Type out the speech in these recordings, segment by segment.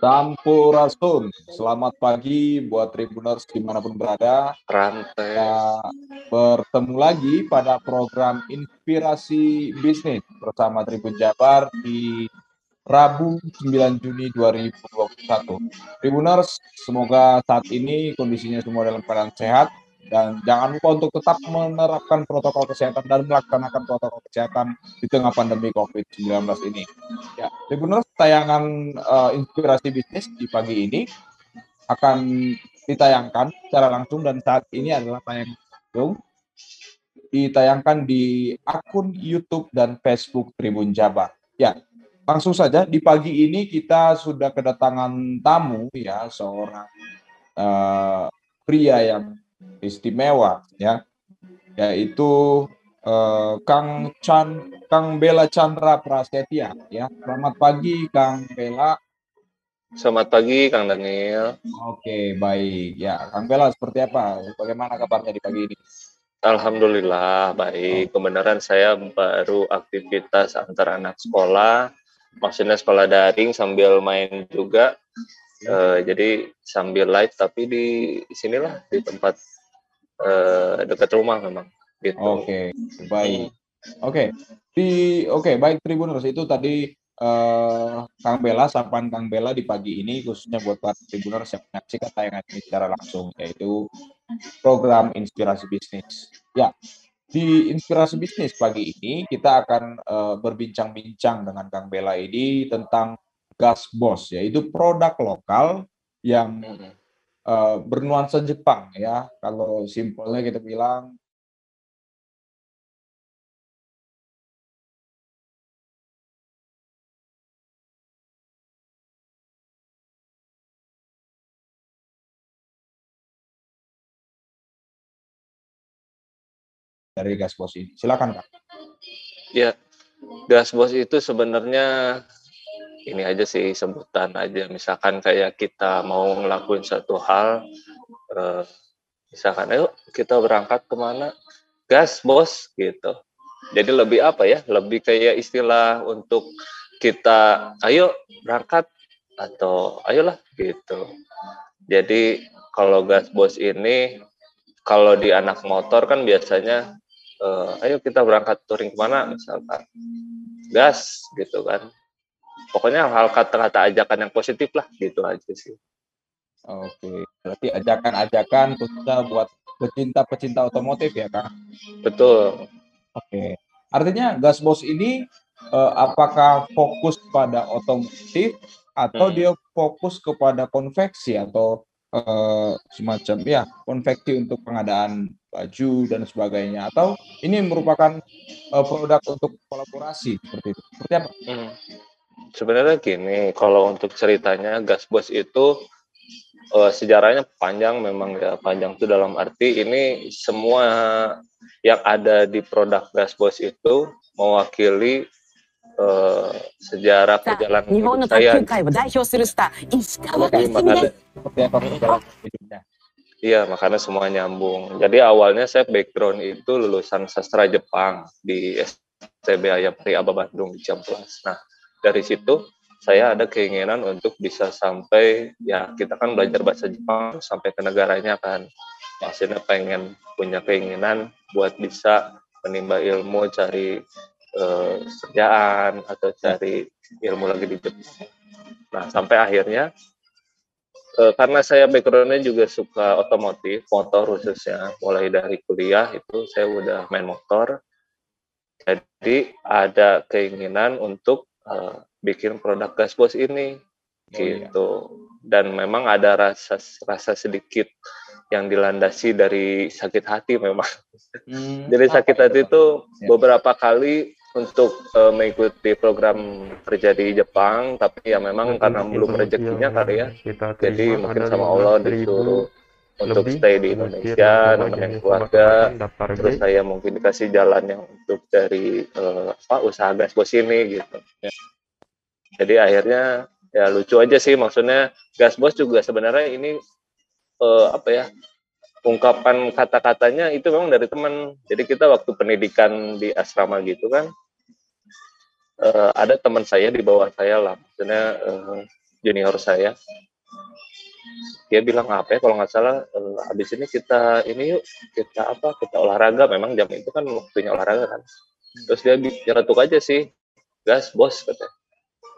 Sampurasun, selamat pagi buat Tribuners di mana pun berada. Rantai. Kita bertemu lagi pada program Inspirasi Bisnis bersama Tribun Jabar di Rabu 9 Juni 2021. Tribuners, semoga saat ini kondisinya semua dalam keadaan sehat, dan jangan lupa untuk tetap menerapkan protokol kesehatan dan melaksanakan protokol kesehatan di tengah pandemi COVID-19 ini. Ya, Tribuners, tayangan uh, inspirasi bisnis di pagi ini akan ditayangkan secara langsung dan saat ini adalah tayang langsung ditayangkan di akun YouTube dan Facebook Tribun Jabar. Ya, langsung saja di pagi ini kita sudah kedatangan tamu ya seorang uh, pria yang istimewa ya yaitu eh, Kang Chan Kang Bela Chandra Prasetya ya. Selamat pagi Kang Bela. Selamat pagi Kang Daniel. Oke, baik. Ya, Kang Bela seperti apa? Bagaimana kabarnya di pagi ini? Alhamdulillah baik. Kebenaran saya baru aktivitas antar anak sekolah, maksudnya sekolah daring sambil main juga. Uh, jadi sambil live tapi di sinilah di tempat uh, dekat rumah memang. Gitu. Oke, okay, baik. Oke, okay. di oke okay, baik Tribuners itu tadi uh, Kang Bella, sapaan Kang Bella di pagi ini khususnya buat para Tribuners yang menyaksikan tayangan ini secara langsung yaitu program Inspirasi Bisnis. Ya, di Inspirasi Bisnis pagi ini kita akan uh, berbincang-bincang dengan Kang Bella ini tentang gas bos yaitu produk lokal yang uh, bernuansa Jepang ya kalau simpelnya kita bilang dari gas bos ini. Silakan Kak. Ya, gas bos itu sebenarnya ini aja sih sebutan aja. Misalkan kayak kita mau ngelakuin satu hal uh, misalkan ayo kita berangkat ke mana? Gas bos gitu. Jadi lebih apa ya lebih kayak istilah untuk kita ayo berangkat atau ayolah gitu. Jadi kalau gas bos ini kalau di anak motor kan biasanya uh, ayo kita berangkat touring ke mana? misalkan. Gas gitu kan pokoknya hal kata-kata ajakan yang positif lah gitu aja sih. Oke berarti ajakan-ajakan khususnya buat pecinta-pecinta otomotif ya kak? Betul. Oke artinya gas bos ini eh, apakah fokus pada otomotif atau hmm. dia fokus kepada konveksi atau eh, semacam ya konveksi untuk pengadaan baju dan sebagainya? Atau ini merupakan uh, produk untuk kolaborasi seperti itu? Seperti apa? Hmm sebenarnya gini, kalau untuk ceritanya gas bos itu uh, sejarahnya panjang memang ya panjang itu dalam arti ini semua yang ada di produk gas bos itu mewakili uh, sejarah perjalanan hidup saya. Iya, makanya semua nyambung. Jadi awalnya saya background itu lulusan sastra Jepang di STB Ayapri Aba Bandung di Ciamplas. Nah, dari situ saya ada keinginan untuk bisa sampai ya kita kan belajar bahasa Jepang sampai ke negaranya kan. Maksudnya pengen punya keinginan buat bisa menimba ilmu cari eh, kerjaan atau cari ilmu lagi di Jepang nah sampai akhirnya eh, karena saya backgroundnya juga suka otomotif motor khususnya mulai dari kuliah itu saya udah main motor. Jadi ada keinginan untuk uh, bikin produk gasbos ini oh, iya. gitu iya. dan memang ada rasa rasa sedikit yang dilandasi dari sakit hati memang hmm, jadi sakit hati itu ya. beberapa kali untuk uh, mengikuti program kerja di Jepang tapi ya memang karena belum rezekinya kali ya jadi mungkin sama Allah disuruh untuk stay di Indonesia nemenin keluarga terus saya mungkin dikasih jalannya untuk dari uh, apa usaha gasbos ini gitu. Ya. Jadi akhirnya ya lucu aja sih maksudnya gas bos juga sebenarnya ini uh, apa ya ungkapan kata-katanya itu memang dari teman. Jadi kita waktu pendidikan di asrama gitu kan uh, ada teman saya di bawah saya lah maksudnya uh, junior saya dia bilang apa ya kalau nggak salah uh, habis ini kita ini yuk kita apa kita olahraga. Memang jam itu kan waktunya olahraga kan. Terus dia nyeletuk aja sih gas bos katanya.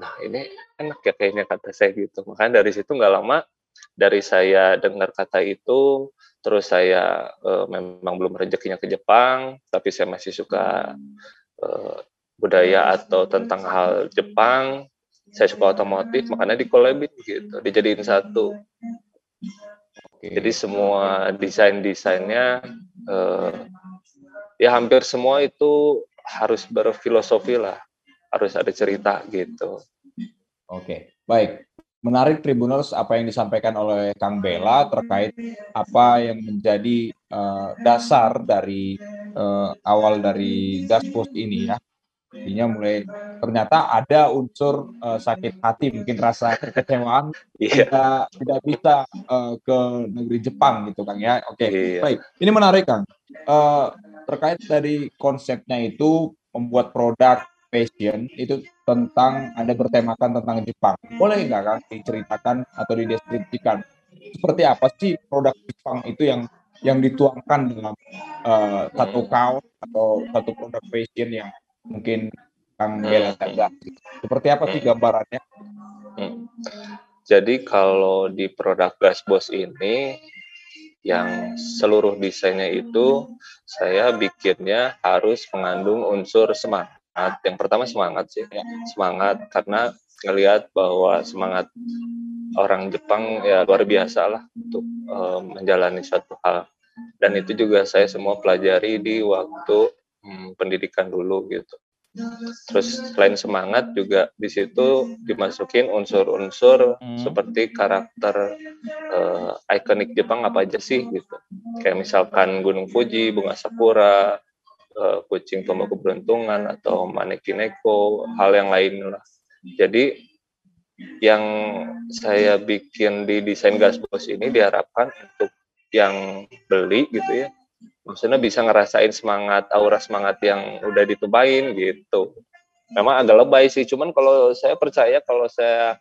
Nah ini enak ya kayaknya kata saya gitu. Makanya dari situ nggak lama dari saya dengar kata itu terus saya uh, memang belum rezekinya ke Jepang tapi saya masih suka uh, budaya atau tentang hal Jepang saya suka otomotif makanya di collabin gitu dijadiin satu. Jadi semua desain desainnya uh, ya hampir semua itu harus berfilosofi lah harus ada cerita gitu. Oke baik. Menarik Tribuners apa yang disampaikan oleh Kang Bella terkait apa yang menjadi uh, dasar dari uh, awal dari Gaspos ini ya. Intinya mulai ternyata ada unsur uh, sakit hati, mungkin rasa kekecewaan yeah. tidak tidak bisa uh, ke negeri Jepang gitu Kang ya. Oke, okay. yeah. baik. Ini menarik Kang. Uh, terkait dari konsepnya itu membuat produk fashion itu tentang ada bertemakan tentang Jepang. Boleh nggak kan diceritakan atau dideskripsikan seperti apa sih produk Jepang itu yang yang dituangkan dalam uh, satu kaos atau satu produk fashion yang mungkin Kang Bela tegak. Seperti apa sih gambarannya? Hmm. Jadi kalau di produk Gas Boss ini yang seluruh desainnya itu saya bikinnya harus mengandung unsur semangat semangat. Yang pertama semangat sih, ya. semangat karena ngelihat bahwa semangat orang Jepang ya luar biasa lah untuk um, menjalani suatu hal. Dan itu juga saya semua pelajari di waktu um, pendidikan dulu gitu. Terus selain semangat juga di situ dimasukin unsur-unsur hmm. seperti karakter uh, ikonik Jepang apa aja sih gitu. Kayak misalkan Gunung Fuji, bunga sakura, uh, kucing tombak keberuntungan atau manekineko hal yang lain lah jadi yang saya bikin di desain gas bos ini diharapkan untuk yang beli gitu ya maksudnya bisa ngerasain semangat aura semangat yang udah ditubahin gitu. Memang agak lebay sih cuman kalau saya percaya kalau saya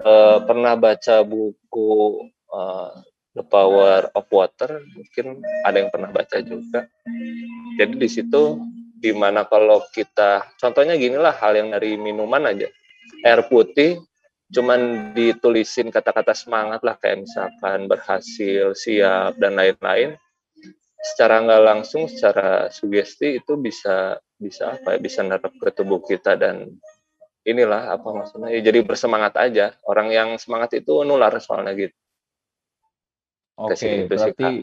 uh, pernah baca buku uh, The Power of Water mungkin ada yang pernah baca juga. Jadi di situ di mana kalau kita contohnya gini lah hal yang dari minuman aja. Air putih cuman ditulisin kata-kata semangat lah kayak misalkan berhasil siap dan lain-lain secara nggak langsung secara sugesti itu bisa bisa apa ya bisa nerap ke tubuh kita dan inilah apa maksudnya ya jadi bersemangat aja. Orang yang semangat itu nular soalnya gitu. Oke, okay, berarti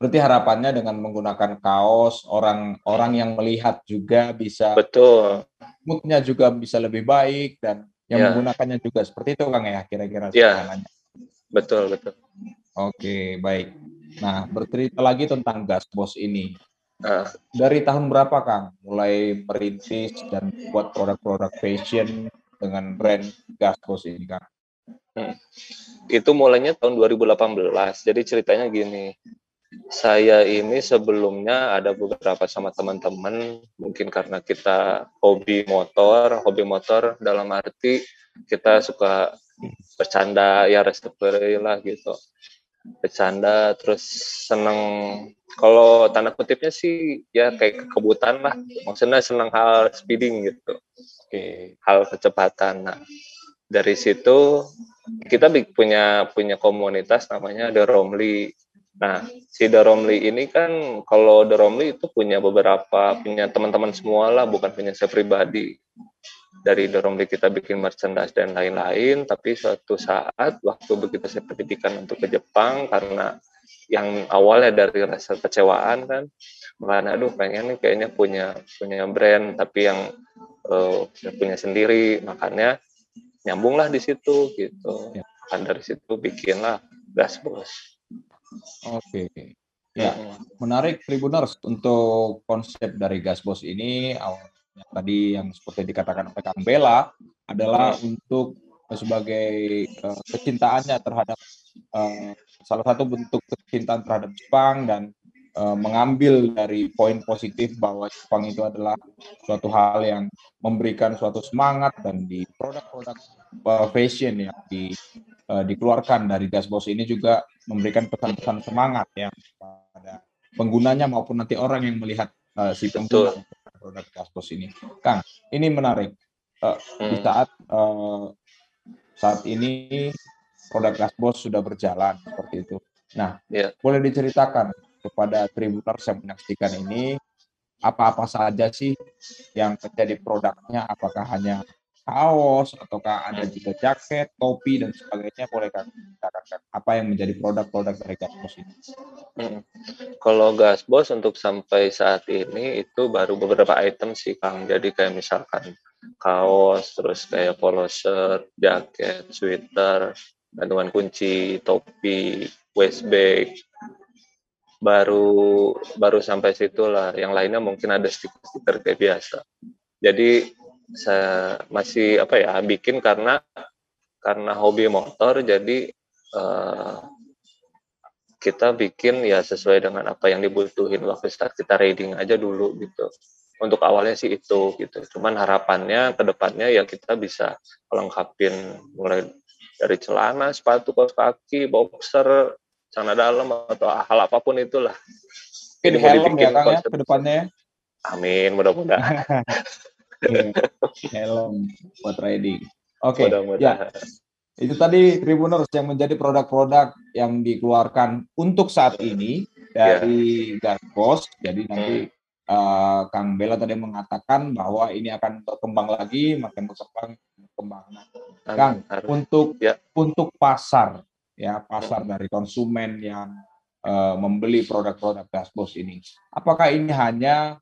berarti harapannya dengan menggunakan kaos orang orang yang melihat juga bisa betul. moodnya juga bisa lebih baik dan yang yeah. menggunakannya juga seperti itu Kang ya kira-kira yeah. betul betul. Oke okay, baik nah bercerita lagi tentang gas bos ini uh. dari tahun berapa Kang mulai merintis dan buat produk-produk fashion dengan brand gas bos ini Kang Hmm. Itu mulainya tahun 2018. Jadi ceritanya gini, saya ini sebelumnya ada beberapa sama teman-teman, mungkin karena kita hobi motor, hobi motor dalam arti kita suka bercanda ya restoperi lah gitu. Bercanda terus seneng kalau tanda kutipnya sih ya kayak kekebutan lah. Maksudnya seneng hal speeding gitu. Oke, hal kecepatan. Nah, dari situ kita punya punya komunitas namanya The Romli. Nah, si The Romli ini kan kalau The Romli itu punya beberapa punya teman-teman semua lah, bukan punya saya pribadi. Dari The Romli kita bikin merchandise dan lain-lain, tapi suatu saat waktu begitu saya pendidikan untuk ke Jepang karena yang awalnya dari rasa kecewaan kan, makanya aduh pengen nih kayaknya punya punya brand tapi yang uh, punya sendiri, makanya nyambunglah di situ gitu. Kan dari situ bikinlah gas bos oke ya menarik Tribuners untuk konsep dari gas bos ini awalnya tadi yang seperti dikatakan oleh Kang Bella adalah untuk sebagai uh, kecintaannya terhadap uh, salah satu bentuk kecintaan terhadap Jepang dan uh, mengambil dari poin positif bahwa Jepang itu adalah suatu hal yang memberikan suatu semangat dan di produk-produk uh, fashion yang di, uh, dikeluarkan dari Gasbos ini juga memberikan pesan-pesan semangat ya pada penggunanya maupun nanti orang yang melihat uh, si pengguna produk Gasbos ini. Kang, ini menarik. Uh, hmm. Di saat uh, saat ini produk Gasbos sudah berjalan seperti itu. Nah, yeah. boleh diceritakan kepada tribuners yang menyaksikan ini apa-apa saja sih yang menjadi produknya? Apakah hanya kaos ataukah ada juga jaket, topi dan sebagainya? Boleh kan ceritakan apa yang menjadi produk-produk dari Gasbos ini? Hmm. Kalau Gasbos untuk sampai saat ini itu baru beberapa item sih Kang. Jadi kayak misalkan kaos, terus kayak polo shirt, jaket, sweater, gantungan kunci, topi, waist bag, baru baru sampai situ lah. Yang lainnya mungkin ada stiker-stiker kayak biasa. Jadi saya masih apa ya bikin karena karena hobi motor jadi uh, kita bikin ya sesuai dengan apa yang dibutuhin waktu saat kita riding aja dulu gitu untuk awalnya sih itu gitu cuman harapannya ke depannya ya kita bisa melengkapin mulai dari celana sepatu kaos kaki boxer celana dalam atau hal apa pun itulah. Mungkin helm ya Kang ya ke depannya ya? Amin, mudah-mudahan. helm buat riding. Oke, okay, ya. Itu tadi Tribuners yang menjadi produk-produk yang dikeluarkan untuk saat ini dari yeah. Garpos. Jadi nanti uh, Kang Bella tadi mengatakan bahwa ini akan berkembang lagi, makin berkembang berkembang. Nah, Kang, untuk ya. untuk pasar ya pasar dari konsumen yang uh, membeli produk-produk Gasbos ini. Apakah ini hanya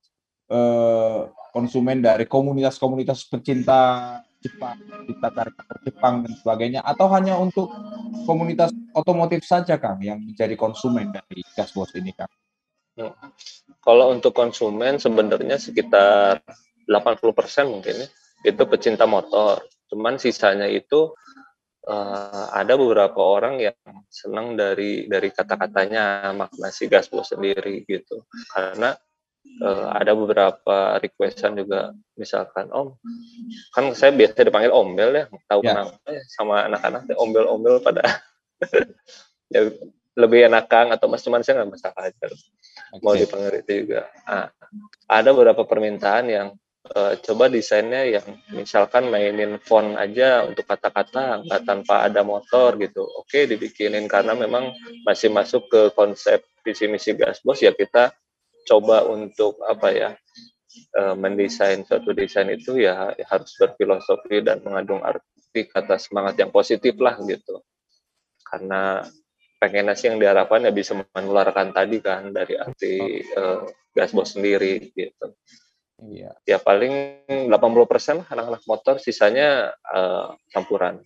uh, konsumen dari komunitas-komunitas pecinta Jepang, kita tarik Jepang dan sebagainya, atau hanya untuk komunitas otomotif saja, Kang, yang menjadi konsumen dari Gasbos ini, Kang? Hmm. Kalau untuk konsumen sebenarnya sekitar 80% mungkin ya, itu pecinta motor. Cuman sisanya itu uh, ada beberapa orang yang senang dari dari kata-katanya makna si Gaspo sendiri gitu karena uh, ada beberapa requestan juga misalkan om kan saya biasa dipanggil ombel ya tahu yeah. kenapa ya, sama anak-anak ombel-ombel pada ya lebih enakan atau mas cuman saya nggak masalah aja okay. mau dipanggil itu juga nah, ada beberapa permintaan yang uh, coba desainnya yang misalkan mainin font aja untuk kata-kata nggak tanpa ada motor gitu. Oke dibikinin karena memang masih masuk ke konsep visi misi gasbos ya kita coba untuk apa ya uh, mendesain suatu desain itu ya harus berfilosofi dan mengandung arti kata semangat yang positif lah gitu. Karena pengen nasi yang diharapkan ya bisa menularkan tadi kan dari arti uh, gasbos sendiri gitu Iya. Ya paling 80% anak-anak motor, sisanya uh, campuran.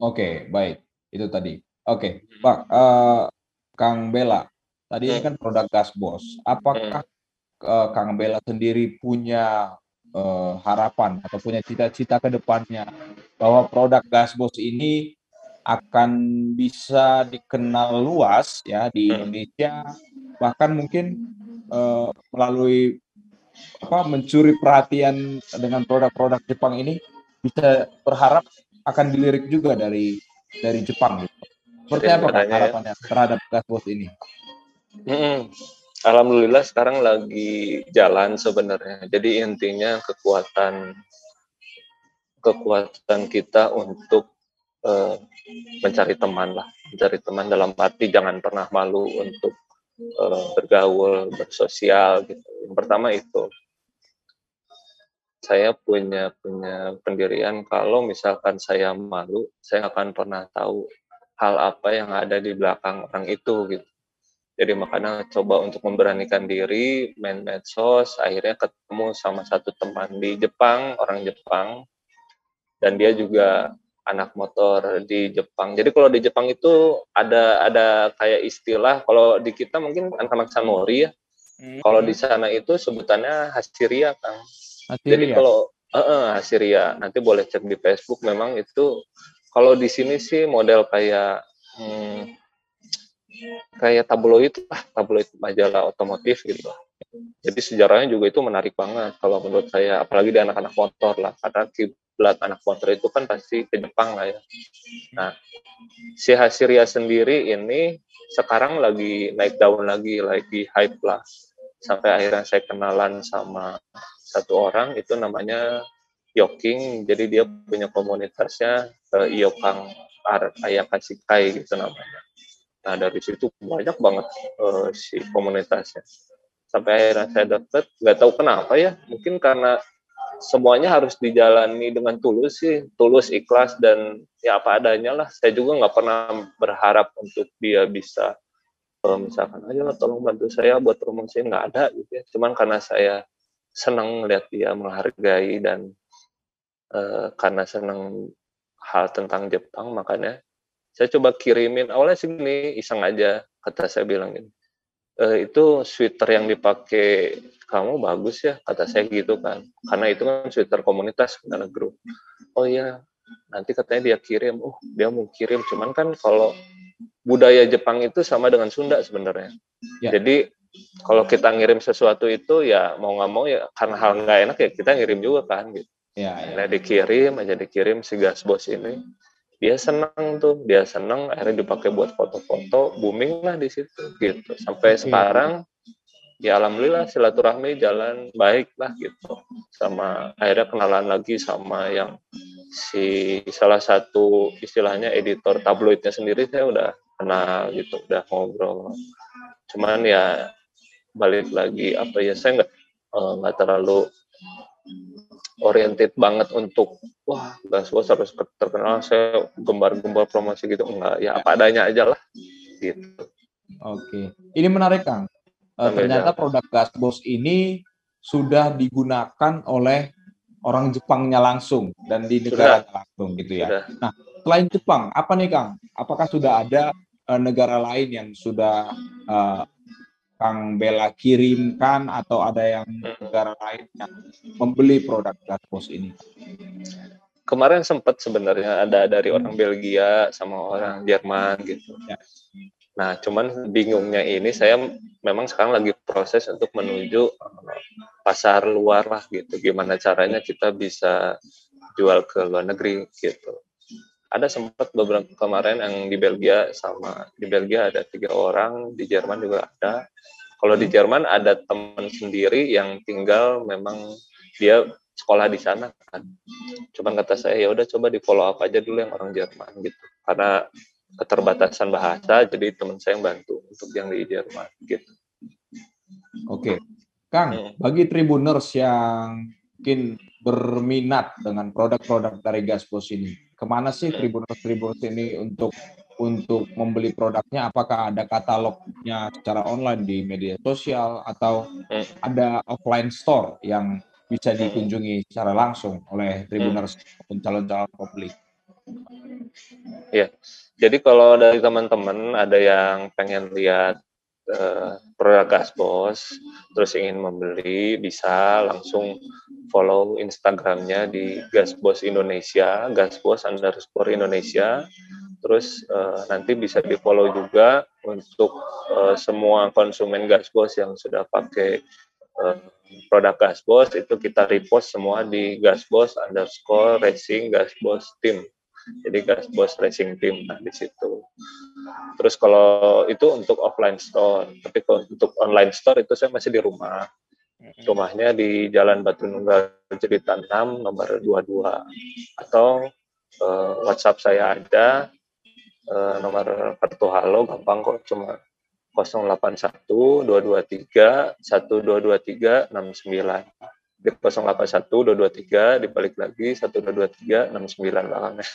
Oke, okay, baik. Itu tadi. Oke, okay. Pak, uh, Kang Bella, tadi hmm. ini kan produk gas bos. Apakah hmm. uh, Kang Bella sendiri punya uh, harapan atau punya cita-cita ke depannya bahwa produk gas bos ini akan bisa dikenal luas ya di hmm. Indonesia, bahkan mungkin uh, melalui apa mencuri perhatian dengan produk-produk Jepang ini bisa berharap akan dilirik juga dari dari Jepang gitu. Seperti apa Pak harapannya terhadap Gasbos ini? Hmm, Alhamdulillah sekarang lagi jalan sebenarnya. Jadi intinya kekuatan kekuatan kita untuk uh, mencari teman lah, mencari teman dalam arti jangan pernah malu untuk uh, bergaul, bersosial gitu. Yang pertama itu. Saya punya punya pendirian kalau misalkan saya malu, saya akan pernah tahu hal apa yang ada di belakang orang itu gitu. Jadi makanya coba untuk memberanikan diri, main medsos, akhirnya ketemu sama satu teman di Jepang, orang Jepang, dan dia juga anak motor di Jepang. Jadi kalau di Jepang itu ada ada kayak istilah kalau di kita mungkin anak-anak Sanori ya. Hmm. Kalau di sana itu sebutannya Hasiria, Kang. Hasiria. Jadi kalau uh, uh, Hasiria, nanti boleh cek di Facebook memang itu kalau di sini sih model kayak hmm, kayak tabloid ah tabloid majalah otomotif gitu jadi sejarahnya juga itu menarik banget kalau menurut saya apalagi di anak-anak motor lah karena kiblat anak motor itu kan pasti ke Jepang lah ya. Nah si Hasiria sendiri ini sekarang lagi naik daun lagi lagi hype lah. Sampai akhirnya saya kenalan sama satu orang itu namanya Yoking. Jadi dia punya komunitasnya uh, Iyokang Ayakasikai gitu namanya. Nah dari situ banyak banget uh, si komunitasnya. Sampai akhirnya saya dapet nggak tahu kenapa ya mungkin karena semuanya harus dijalani dengan tulus sih. Tulus ikhlas dan ya apa adanya lah. Saya juga nggak pernah berharap untuk dia bisa misalkan ayo tolong bantu saya buat promosi nggak ada gitu ya. Cuman karena saya senang melihat dia menghargai dan uh, karena senang hal tentang Jepang makanya saya coba kirimin. Awalnya segini iseng aja kata saya bilang ini e, itu sweater yang dipakai kamu bagus ya kata saya gitu kan. Karena itu kan sweater komunitas karena grup. Oh iya nanti katanya dia kirim. Oh dia mau kirim. Cuman kan kalau budaya Jepang itu sama dengan Sunda sebenarnya. Ya. jadi kalau kita ngirim sesuatu itu ya mau nggak mau ya karena hal nggak enak ya kita ngirim juga kan gitu. Ya, ya. Nah, dikirim aja dikirim si gas bos ini dia senang tuh dia senang akhirnya dipakai buat foto-foto booming lah di situ gitu. Sampai sekarang ya alhamdulillah silaturahmi jalan baik lah gitu. Sama akhirnya kenalan lagi sama yang si salah satu istilahnya editor tabloidnya sendiri saya udah kenal gitu udah ngobrol. Cuman ya balik lagi apa ya saya nggak eh, nggak uh, terlalu oriented banget untuk wah. Gas bos harus terkenal saya gembar-gembar promosi gitu. Enggak ya apa adanya aja lah gitu. Oke. Ini menarik kang. Uh, ternyata produk gas bos ini sudah digunakan oleh orang Jepangnya langsung dan di negara langsung gitu ya. Sudah. nah selain Jepang apa nih kang? Apakah sudah ada uh, negara lain yang sudah uh, Kang Bella kirimkan atau ada yang negara lain yang membeli produk Gaspos ini? Kemarin sempat sebenarnya ada dari orang Belgia sama orang Jerman gitu. Ya. Nah, cuman bingungnya ini saya memang sekarang lagi proses untuk menuju eh, pasar luar lah gitu. Gimana caranya kita bisa jual ke luar negeri gitu. Ada sempat beberapa kemarin yang di Belgia sama di Belgia ada tiga orang, di Jerman juga ada. Kalau di Jerman ada teman sendiri yang tinggal memang dia sekolah di sana kan. Cuman kata saya ya udah coba di follow up aja dulu yang orang Jerman gitu. Karena keterbatasan bahasa jadi teman saya yang bantu untuk yang di Jerman gitu. Oke. Kang, hmm. bagi tribuners yang mungkin berminat dengan produk-produk dari Gaspos ini, ke mana sih tribuners-tribuners ini untuk untuk membeli produknya apakah ada katalognya secara online di media sosial atau hmm. ada offline store yang bisa dikunjungi secara langsung oleh tribuners hmm. maupun calon-calon pembeli. Ya, jadi kalau dari teman-teman ada yang pengen lihat uh, produk Gasbos, terus ingin membeli, bisa langsung follow Instagramnya di Gasbos Indonesia, Gasbos underscore Indonesia. Terus uh, nanti bisa di follow juga untuk uh, semua konsumen Gasbos yang sudah pakai uh, produk Gasbos itu kita repost semua di Gasbos underscore racing Gasbos team jadi Gasbos racing team nah di situ. Terus kalau itu untuk offline store tapi kalau untuk online store itu saya masih di rumah. Rumahnya di Jalan Batu Nunggal Cerita 6 nomor 22 atau uh, WhatsApp saya ada uh, nomor kartu halo gampang kok cuma 081 223 1223 69 di 081 223 dibalik lagi 1223 69 belakangnya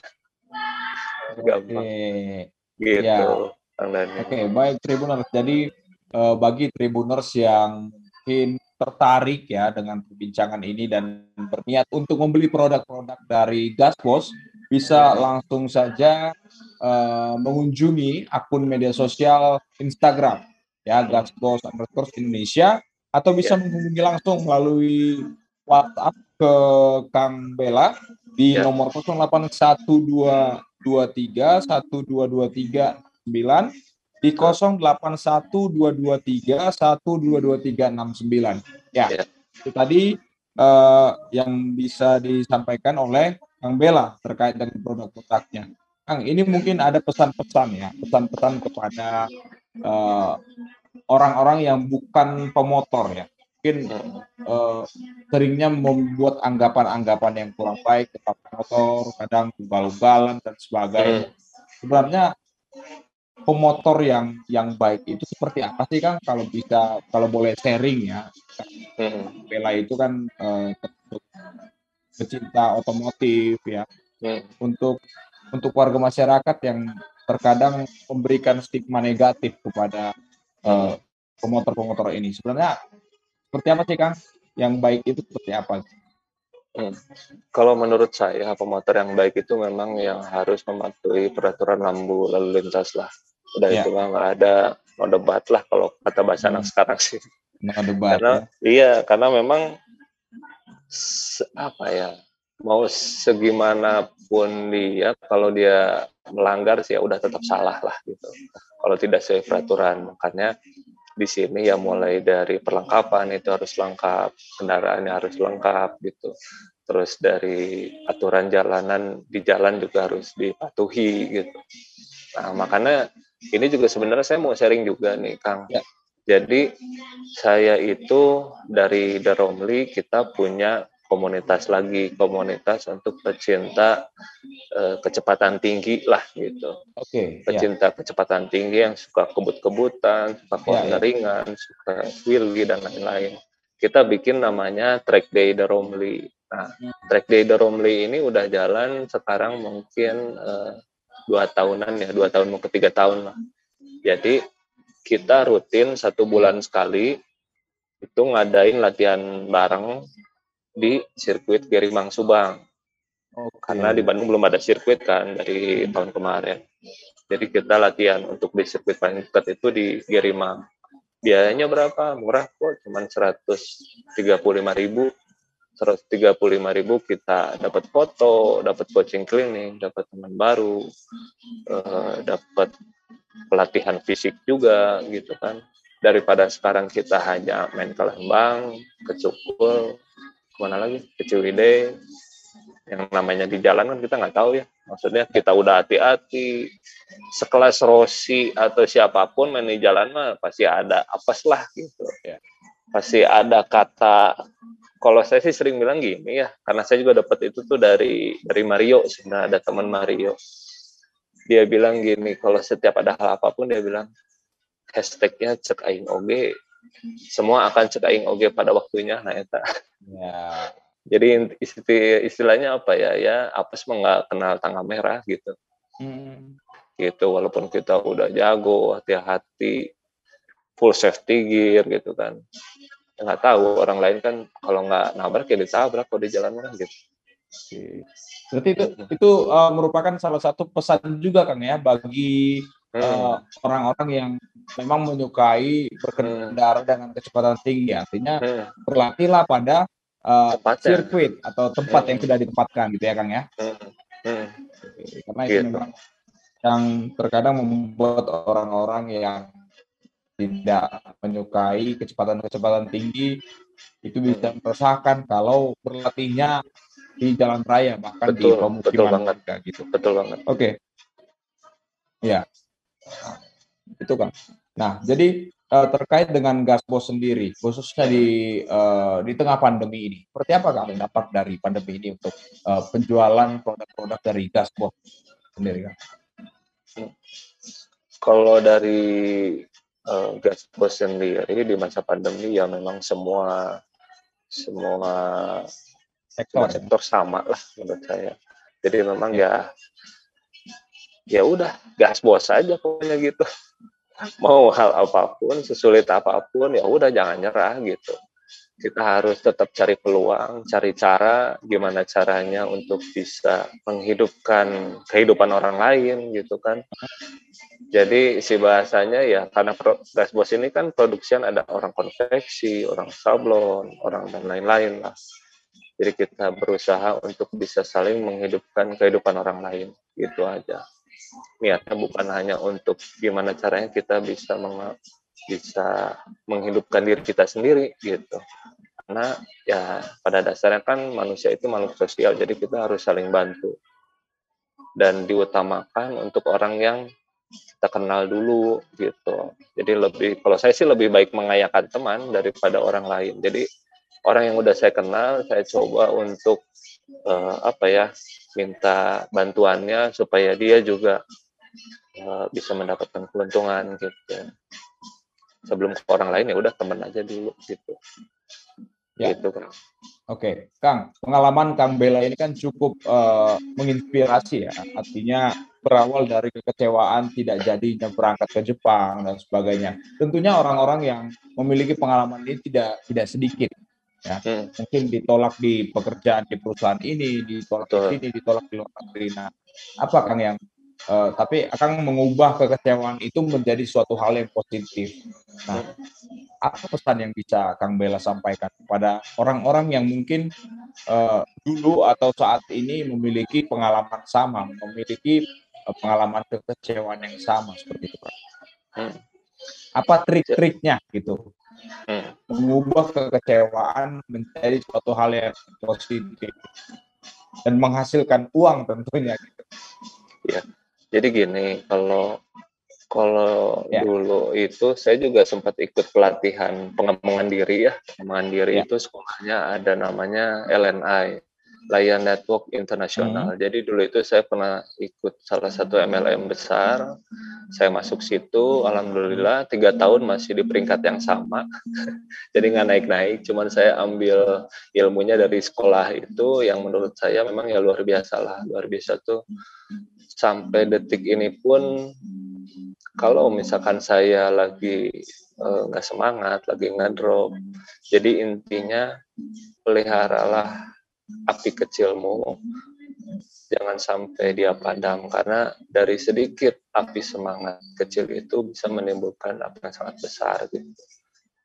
gampang Oke. gitu ya. Oke okay, baik Tribuners jadi uh, bagi Tribuners yang mungkin tertarik ya dengan perbincangan ini dan berniat untuk membeli produk-produk dari Gaspos bisa langsung saja uh, mengunjungi akun media sosial Instagram ya Gaspos underscore Indonesia atau bisa yeah. menghubungi langsung melalui WhatsApp ke Kang Bella di yeah. nomor 081223 12239 di 081223122369. Ya, ya. itu tadi uh, yang bisa disampaikan oleh Kang Bella terkait dengan produk-produknya. Kang, ini mungkin ada pesan-pesan ya, pesan-pesan kepada uh, orang-orang yang bukan pemotor ya. Mungkin uh, seringnya membuat anggapan-anggapan yang kurang baik tentang motor, kadang ugal-ugalan dan sebagainya. Sebenarnya pemotor yang yang baik itu seperti apa sih Kang? Kalau bisa kalau boleh sharing ya. Bella itu kan uh, pecinta otomotif ya. Untuk untuk warga masyarakat yang terkadang memberikan stigma negatif kepada pemotor pemotor-pemotor ini. Sebenarnya seperti apa sih Kang? Yang baik itu seperti apa? Hmm. Kalau menurut saya pemotor yang baik itu memang yang harus mematuhi peraturan lampu lalu lintas lah. Udah ya. itu mah nggak ada no debat lah kalau kata bahasa hmm. anak sekarang sih. No debat. Karena ya. iya karena memang apa ya mau segimanapun dia kalau dia melanggar sih ya udah tetap salah lah gitu kalau tidak sesuai peraturan makanya di sini ya mulai dari perlengkapan itu harus lengkap kendaraannya harus lengkap gitu. Terus dari aturan jalanan di jalan juga harus dipatuhi gitu. Nah makanya ini juga sebenarnya saya mau sharing juga nih Kang. Ya. jadi saya itu dari The Romli kita punya komunitas lagi komunitas untuk pecinta uh, kecepatan tinggi lah gitu. Oke. Okay, ya. pecinta yeah. kecepatan tinggi yang suka kebut-kebutan, suka corner yeah, ringan, yeah. suka wheelie dan lain-lain. Kita bikin namanya Track Day the Romley. Nah. Track Day the Romley ini udah jalan sekarang mungkin uh, dua tahunan ya, dua tahun mau ke tiga tahun lah. Jadi kita rutin satu bulan sekali itu ngadain latihan bareng di sirkuit Gerimang Subang. Oh, karena di Bandung belum ada sirkuit kan dari tahun kemarin. Jadi kita latihan untuk di sirkuit paling dekat itu di Gerimang. Biayanya berapa? Murah kok, cuma 135 ribu. 135 ribu kita dapat foto, dapat coaching clinic, dapat teman baru, uh, dapat pelatihan fisik juga gitu kan. Daripada sekarang kita hanya main ke Lembang, ke Cukul, ke mana lagi? Ke Ciwidey. Yang namanya di jalan kan kita nggak tahu ya. Maksudnya kita udah hati-hati. Sekelas Rossi atau siapa pun main di jalan mah pasti ada apes lah gitu. Ya. Pasti ada kata kalau saya sih sering bilang gini ya karena saya juga dapat itu tuh dari dari Mario sebenarnya ada teman Mario. Dia bilang gini kalau setiap ada hal apa pun dia bilang hashtagnya cek aing oge semua akan cek aing oge pada waktunya nah itu Ya. Jadi istilahnya apa ya? Ya apes mah nggak kenal tanggal merah gitu. Hmm. Gitu walaupun kita udah jago, hati-hati, full safety gear gitu kan. Nggak tahu orang lain kan kalau nggak nabrak ya ditabrak kalau di jalan kan gitu. Berarti itu itu uh, merupakan salah satu pesan juga kan ya bagi orang hmm. orang-orang yang memang menyukai berkendara hmm. dengan kecepatan tinggi. Artinya hmm. berlatihlah pada uh, sirkuit atau tempat hmm. yang sudah ditempatkan gitu ya Kang ya. Hmm. Hmm. Karena itu gitu. memang yang terkadang membuat orang-orang yang tidak menyukai kecepatan-kecepatan tinggi itu bisa hmm. meresahkan kalau berlatihnya di jalan raya bahkan betul, di pemukiman betul banget gitu. Betul banget. Oke. Okay. Ya. Itu kan. Nah, jadi uh, terkait dengan Gasbos sendiri, khususnya di uh, di tengah pandemi ini. Seperti apa kalian dapat dari pandemi ini untuk uh, penjualan produk-produk dari Gasbos sendiri kan? Kalau dari uh, Gasbos sendiri di masa pandemi ya memang semua semua sektor, sektor sama lah menurut saya. Jadi memang ya ya udah gas bos aja pokoknya gitu mau hal apa pun, sesulit apa pun, ya udah jangan nyerah gitu. Kita harus tetap cari peluang, cari cara gimana caranya untuk bisa menghidupkan kehidupan orang lain gitu kan. Jadi si bahasanya ya karena gas bos ini kan produksian ada orang konveksi, orang sablon, orang dan lain-lain lah. Jadi kita berusaha untuk bisa saling menghidupkan kehidupan orang lain gitu aja. Niatnya bukan hanya untuk gimana caranya kita bisa meng bisa menghidupkan diri kita sendiri gitu. Karena ya pada dasarnya kan manusia itu makhluk sosial jadi kita harus saling bantu. Dan diutamakan untuk orang yang kita kenal dulu gitu. Jadi lebih kalau saya sih lebih baik mengayakan teman daripada orang lain. Jadi orang yang udah saya kenal saya coba untuk uh, apa ya minta bantuannya supaya dia juga uh, bisa mendapatkan keuntungan gitu sebelum ke orang lain ya udah teman aja dulu gitu Ya. Gitu, Kang. Oke, Kang, pengalaman Kang Bella ini kan cukup uh, menginspirasi ya. Artinya berawal dari kekecewaan tidak jadinya berangkat ke Jepang dan sebagainya. Tentunya orang-orang yang memiliki pengalaman ini tidak tidak sedikit ya. Mungkin ditolak di pekerjaan di perusahaan ini, ditolak Betul. di sini, ditolak di luar negeri. Nah, apa Kang yang uh, tapi akan mengubah kekecewaan itu menjadi suatu hal yang positif. Nah, apa pesan yang bisa Kang Bella sampaikan kepada orang-orang yang mungkin uh, dulu atau saat ini memiliki pengalaman sama, memiliki uh, pengalaman kekecewaan yang sama seperti itu, Pak? Hmm. Apa trik-triknya gitu? Hmm. Mengubah kekecewaan menjadi suatu hal yang positif dan menghasilkan uang tentunya. Gitu. Ya, jadi gini, kalau kalau ya. dulu itu saya juga sempat ikut pelatihan pengembangan diri ya. Pengembangan diri ya. itu sekolahnya ada namanya LNI, Lion Network Internasional. Hmm. Jadi dulu itu saya pernah ikut salah satu MLM besar. Saya masuk situ, alhamdulillah tiga tahun masih di peringkat yang sama. Jadi nggak naik-naik, cuman saya ambil ilmunya dari sekolah itu yang menurut saya memang ya luar biasa lah. Luar biasa tuh sampai detik ini pun kalau misalkan saya lagi eh, nggak uh, semangat, lagi ngedrop, jadi intinya peliharalah api kecilmu, jangan sampai dia padam karena dari sedikit api semangat kecil itu bisa menimbulkan api yang sangat besar gitu.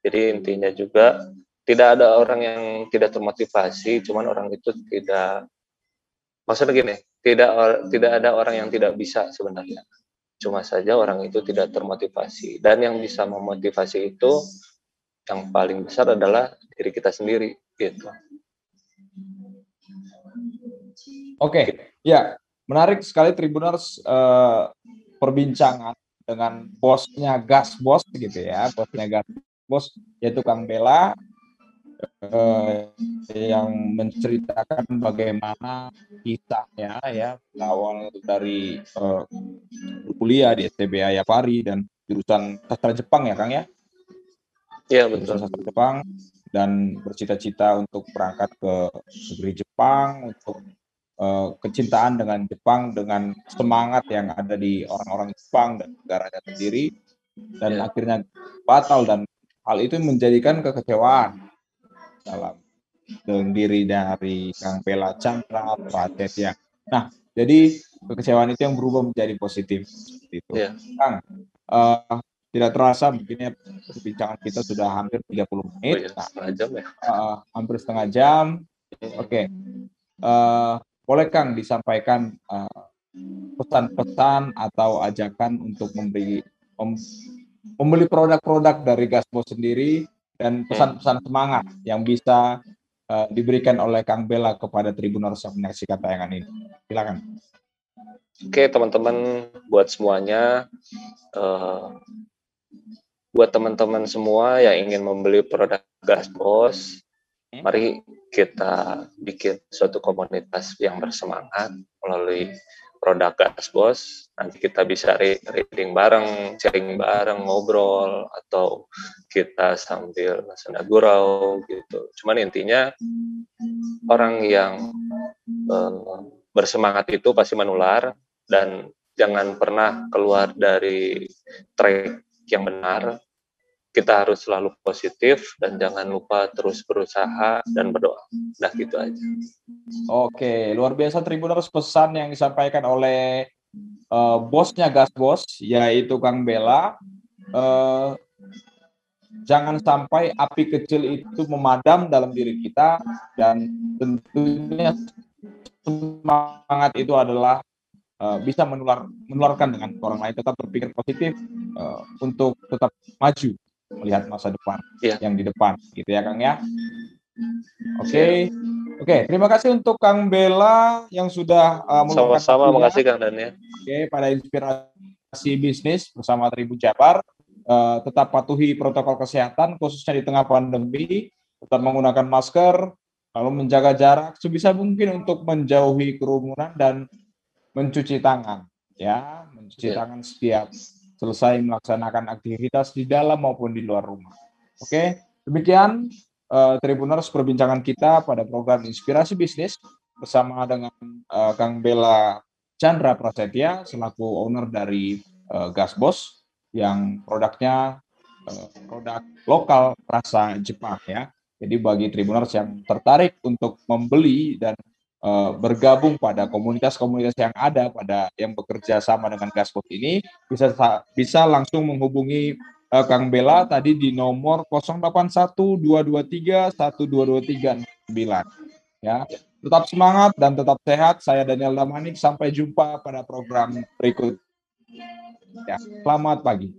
Jadi intinya juga tidak ada orang yang tidak termotivasi, cuman orang itu tidak maksudnya gini, tidak tidak ada orang yang tidak bisa sebenarnya Cuma saja orang itu tidak termotivasi. Dan yang bisa memotivasi itu yang paling besar adalah diri kita sendiri gitu. Oke, ya menarik sekali Tribuners uh, perbincangan dengan bosnya Gas Bos gitu ya, bosnya Gas Bos yaitu Kang Bella uh, yang menceritakan bagaimana kisahnya ya awal dari uh, kuliah di STB Ayapari dan jurusan sastra Jepang ya Kang ya? Iya betul. Sastra Jepang dan bercita-cita untuk berangkat ke negeri Jepang untuk uh, kecintaan dengan Jepang dengan semangat yang ada di orang-orang Jepang dan negaranya sendiri dan ya. akhirnya batal dan hal itu menjadikan kekecewaan dalam diri dari Kang Pela Chandra Pratet ya. Nah, jadi kekecewaan itu yang berubah menjadi positif. Itu. Yeah. Kang, uh, tidak terasa begini perbincangan kita sudah hampir 30 menit. Oh, iya, setengah jam ya. Uh, hampir setengah jam. Oke. Okay. Uh, boleh Kang disampaikan pesan-pesan uh, atau ajakan untuk membeli mem, membeli produk-produk dari Gaspo sendiri dan pesan-pesan semangat yang bisa uh, diberikan oleh Kang Bella kepada Tribuners yang menyaksikan tayangan ini. Silakan. Oke teman-teman, buat semuanya, uh, buat teman-teman semua yang ingin membeli produk gas bos, mari kita bikin suatu komunitas yang bersemangat melalui produk gas bos. Nanti kita bisa reading bareng sharing bareng ngobrol atau kita sambil senda gurau gitu. Cuman intinya orang yang uh, bersemangat itu pasti menular dan jangan pernah keluar dari track yang benar kita harus selalu positif dan jangan lupa terus berusaha dan berdoa. Nah, gitu aja. Oke, luar biasa Tribuners pesan yang disampaikan oleh uh, bosnya Gas Bos, yaitu Kang Bella. Uh, jangan sampai api kecil itu memadam dalam diri kita dan tentunya semangat itu adalah uh, bisa menular menularkan dengan orang lain tetap berpikir positif uh, untuk tetap maju melihat masa depan yeah. yang di depan gitu ya Kang ya. Oke. Okay. Oke, okay, terima kasih untuk Kang Bella yang sudah uh, Sama-sama, makasih Kang Daniel. Oke, okay, pada inspirasi bisnis bersama Tribun Jabar, uh, tetap patuhi protokol kesehatan khususnya di tengah pandemi, tetap menggunakan masker, lalu menjaga jarak sebisa mungkin untuk menjauhi kerumunan dan mencuci tangan, ya, mencuci yeah. tangan setiap selesai melaksanakan aktivitas di dalam maupun di luar rumah. Oke, demikian uh, Tribuners perbincangan kita pada program Inspirasi Bisnis bersama dengan uh, Kang Bella Chandra Prasetya selaku owner dari uh, Gasbos yang produknya uh, produk lokal rasa Jepang ya. Jadi bagi Tribuners yang tertarik untuk membeli dan uh, bergabung pada komunitas-komunitas yang ada pada yang bekerja sama dengan Gasbos ini bisa bisa langsung menghubungi uh, Kang Bella tadi di nomor 0812231239 ya. Tetap semangat dan tetap sehat. Saya Daniel Damanik. Sampai jumpa pada program berikut. Ya, selamat pagi.